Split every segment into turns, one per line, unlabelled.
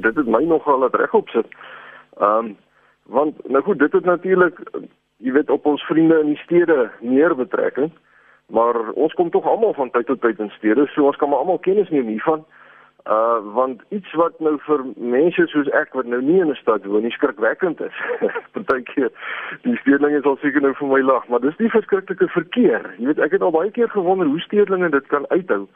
Dit het my nogal laat regop sit. Ehm um, want nou goed, dit het natuurlik jy weet op ons vriende in die stede meer betrekking. Maar ons kom tog almal van tyd tot tyd in stede, so ons kan maar almal kennis neem hiervan. Uh want iets wat nou vir mense soos ek wat nou nie in 'n stad woon nie skrikwekkend is. Partykeer die stedelinge sal seker nou vir my lag, maar dis die verskriklike verkeer. Jy weet ek het al baie keer gewonder hoe stedelinge dit kan uithou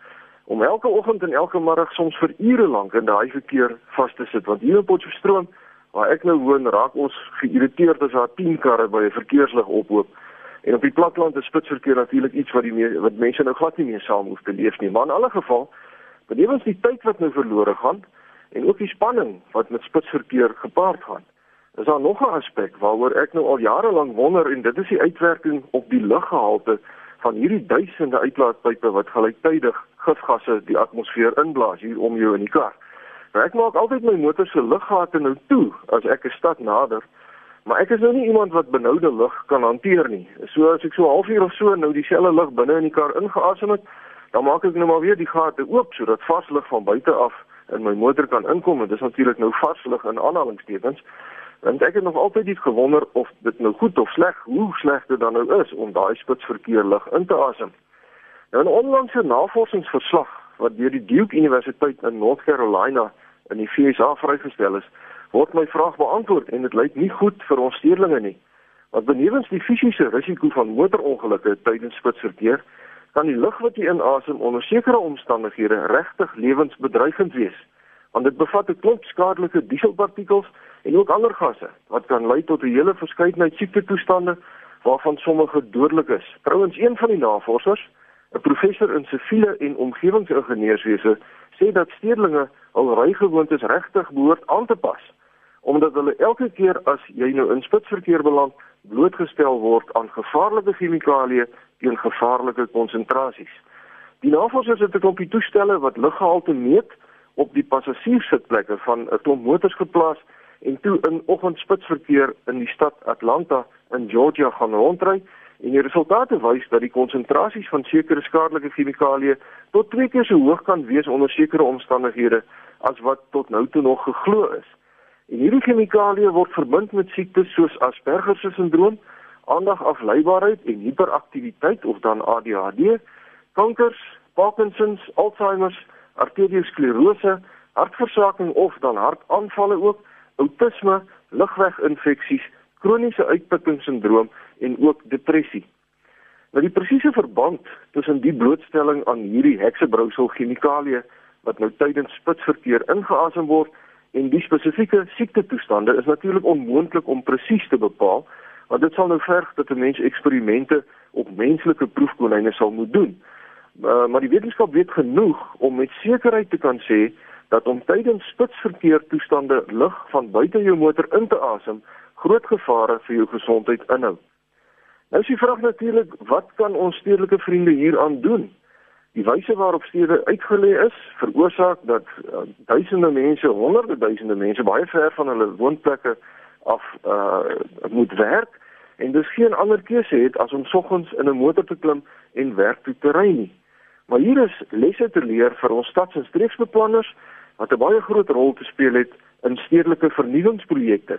om elke oggend en elke middag soms vir ure lank in daai verkeer vas te sit want hier in Potchefstroom waar ek nou woon raak ons geïrriteerd as daar 10 karre by 'n verkeerslig ophoop. En op die platteland is spitsverkeer natuurlik iets wat die wat mense nou glad nie meer saam hoef te leef nie, maar in alle geval Benewens die tyd wat nou verlore gaan en ook die spanning wat met spitsverkeer gepaard gaan. Is daar nog 'n aspek waaroor ek nou al jare lank wonder en dit is die uitwerking op die luggehalte van hierdie duisende uitlaatpype wat gelyktydig gifgasse die atmosfeer inblaas hier om jou in die kar. Nou ek maak altyd my motor se luggate nou toe as ek 'n stad nader, maar ek is nou nie iemand wat benoude lug kan hanteer nie. So as ek so 'n halfuur of so nou dieselfde lug binne in die kar ingeasem het, dan maak ek nou maar weer die gate oop sodat vars lug van buite af in my motor kan inkom en dis natuurlik nou vars lug in aanhalingstekens. Want ek het nog altyd iets gewonder of dit nou goed of sleg, hoe sleg dit dan nou is om daai spitsverkeer lug in te asem. Nou 'n onlangse navorsingsverslag wat deur die Duke Universiteit in North Carolina in die VSA vrygestel is, word my vraag beantwoord en dit lyk nie goed vir ons stedelinge nie. Want benewens die fisiese risiko van motorongelukke tydens spitsverkeer, kan die lug wat jy inasem onder sekere omstandighede regtig lewensbedreigend wees want dit bevat 'n klomp skadelike dieselpartikels en ook ander gasse wat kan lei tot 'n hele verskeidenheid siektetoestande waarvan sommige dodelik is. Trouwens een van die navorsers, 'n professor in siviele en omgewingsingenieurswese, sê dat stedelinge al rygewoontes regtig behoort aan te pas omdat hulle elke keer as jy nou in spitsverkeer beland blootgestel word aan gevaarlike chemikalieë teen gevaarlike konsentrasies. Die navorsers het 'n klompie toestelle wat luggehalte meet op die passasierssitplekke van 'n klomp motors geplaas en toe in oggendspitsverkeer in die stad Atlanta in Georgia gaan rondry en die resultate wys dat die konsentrasies van sekere skadelike chemikalieë tot twee keer so hoog kan wees onder sekere omstandighede as wat tot nou toe nog geglo is. En hierdie chemikalieë word verbind met siektes soos Asperger se sindroom aandagafleibaarheid en hiperaktiwiteit of dan ADHD, kankers, Parkinsons, Alzheimer's, arteriosklerose, hartversaking of dan hartaanvalle ook, outisme, lugweginfeksies, kroniese uitputtingssindroom en ook depressie. Nou die presiese verband tussen die blootstelling aan hierdie heksebrousel chemikalieë wat nou tydens spitsverkeer ingeasem word en die spesifieke siektetoestande is natuurlik onmoontlik om presies te bepaal want dit sal nou verg dat 'n mens eksperimente op menslike proefkonyne sal moet doen. Uh, maar die wetenskap weet genoeg om met sekerheid te kan sê dat om tydens spitsverkeer toestande lug van buite jou motor in te asem groot gevare vir jou gesondheid inhou. Nou is die vraag natuurlik, wat kan ons stedelike vriende hieraan doen? Die wyse waarop stede uitgelê is, veroorsaak dat uh, duisende mense, honderde duisende mense baie ver van hulle woonplekke af uh moet werk en dis geen ander keuse het as om soggens in 'n motor te klim en werk toe te ry nie. Maar hier is lesse te leer vir ons stads- en streeksbeplanners wat 'n baie groot rol te speel het in stedelike vernuwingsprojekte.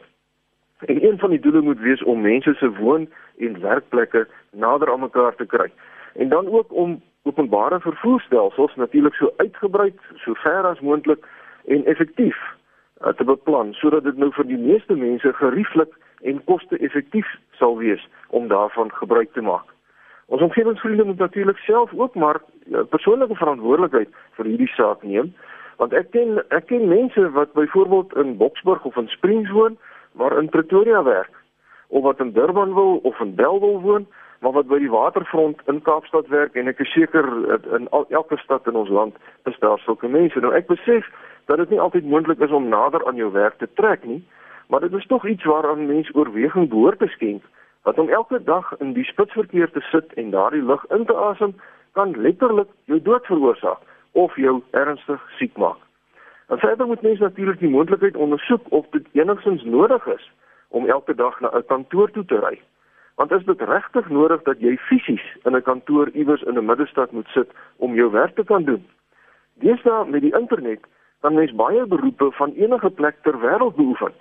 En een van die doele moet wees om mense se woon- en werkplekke nader aan mekaar te kry. En dan ook om openbare vervoerstelsels natuurlik so uitgebrei, so ver as moontlik en effektief uh, te beplan sodat dit nou vir die meeste mense gerieflik en koste-effektief sal wees om daarvan gebruik te maak. Ons omgewingsvriende moet natuurlik self ook maar uh, persoonlike verantwoordelikheid vir hierdie saak neem want ek ken ek ken mense wat byvoorbeeld in Boksburg of in Springs woon maar in Pretoria werk of wat in Durban wil of in Bellville woon maar wat by die waterfront in Kaapstad werk en ek is seker in elke stad in ons land is daar sulke mense. Nou ek besef dat dit nie altyd moontlik is om nader aan jou werk te trek nie, maar dit is tog iets waaraan mense oorweging behoort te skenk. Dat om elke dag in die spitsverkeer te sit en daardie lug in te asem kan letterlik jou dood veroorsaak of jou ernstig siek maak. En verder moet mense natuurlik die moontlikheid ondersoek of dit enigstens nodig is om elke dag na 'n kantoor toe te ry. Want is dit regtig nodig dat jy fisies in 'n kantoor iewers in 'n middestad moet sit om jou werk te kan doen? Deesdae met die internet kan mens baie beroepe van enige plek ter wêreld beoefen.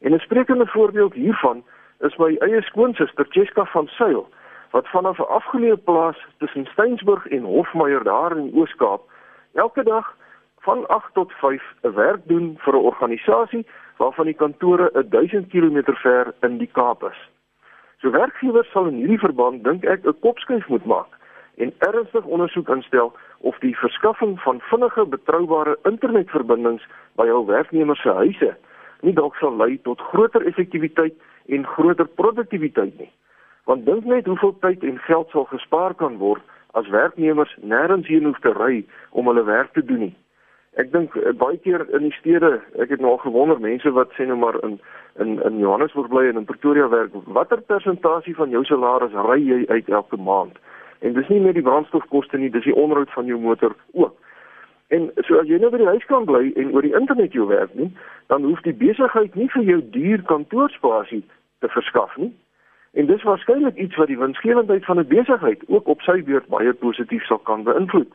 En 'n sprekende voorbeeld hiervan is my eie skoonsister Cheska van Sail wat vanaf 'n afgeleë plaas tussen Steensburg en Hofmeyer daar in Oos-Kaap elke dag van 8 tot 5 'n werk doen vir 'n organisasie waarvan die kantore 1000 km ver in die Kaap is. So werkgewers sal in hierdie verband dink ek 'n kopskuif moet maak en ernstig ondersoek instel of die verskaffing van vinnige betroubare internetverbindings by hul werknemers se huise nie dalk sal lei tot groter effektiwiteit en groter produktiwiteit nie. Want dink net hoeveel tyd en geld sal gespaar kan word as werknemers nêrens heen hoef te ry om hulle werk te doen nie. Ek dink eh, baie keer in die stede, ek het nou al gewonder mense wat sê nou maar in in in Johannesburg bly en in Pretoria werk, watter persentasie van jou salaris ry jy uit elke maand? En dis nie net die brandstofkoste nie, dis die onderhoud van jou motor ook. En so as jy nou by die huis kan bly en oor die internet jou werk doen, dan hoef die besigheid nie vir jou duur kantoorspasie te verskaf nie. En dis waarskynlik iets wat die winsgewendheid van 'n besigheid ook op sy beurt baie positief sal kan beïnvloed.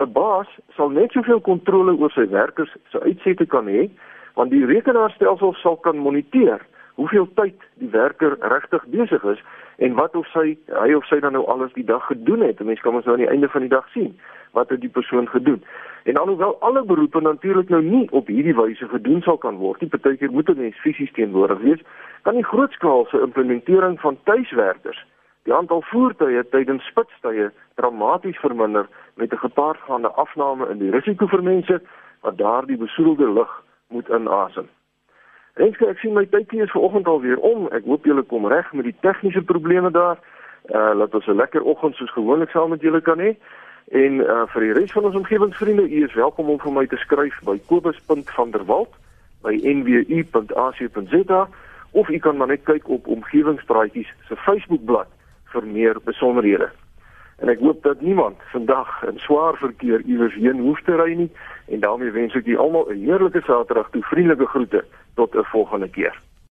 'n Baas sal net soveel kontrole oor sy werkers se uitsette kan hê, want die rekenaarstelsel sal kan moniteer hoeveel tyd die werker regtig besig is en wat of sy hy of sy dan nou alles die dag gedoen het. Mense kan ons nou aan die einde van die dag sien wat het die persoon gedoen. En alhoewel alle beroepe natuurlik nou nie op hierdie wyse gedoen sal kan word nie, partykeer moet 'n mens fisies teenwoordig wees, kan die grootskaalse implementering van tuiswerkers die aantal voertuie tydens spitstye dramaties verminder met 'n gepaardgaande afname in die risiko vir mense wat daardie besoedelde lug moet inasem. Renske, ek sien my tydjie is vanoggend al weer om. Ek hoop julle kom reg met die tegniese probleme daar. Uh laat ons 'n lekker oggend soos gewoonlik saam met julle kan hê. En uh vir die res van ons omgewingsvriende, u is welkom om vir my te skryf by kobus.vanderwalt by nwu.ac.za of u kan maar net kyk op omgewingspraatjies se Facebookblad vir meer besonderhede. En ek hoop dat niemand vandag in swaar verkeer iewers heen hoef te ry nie. En daarmee wens ek julle almal 'n heerlike Saterdag toe vriendelike groete tot 'n volgende keer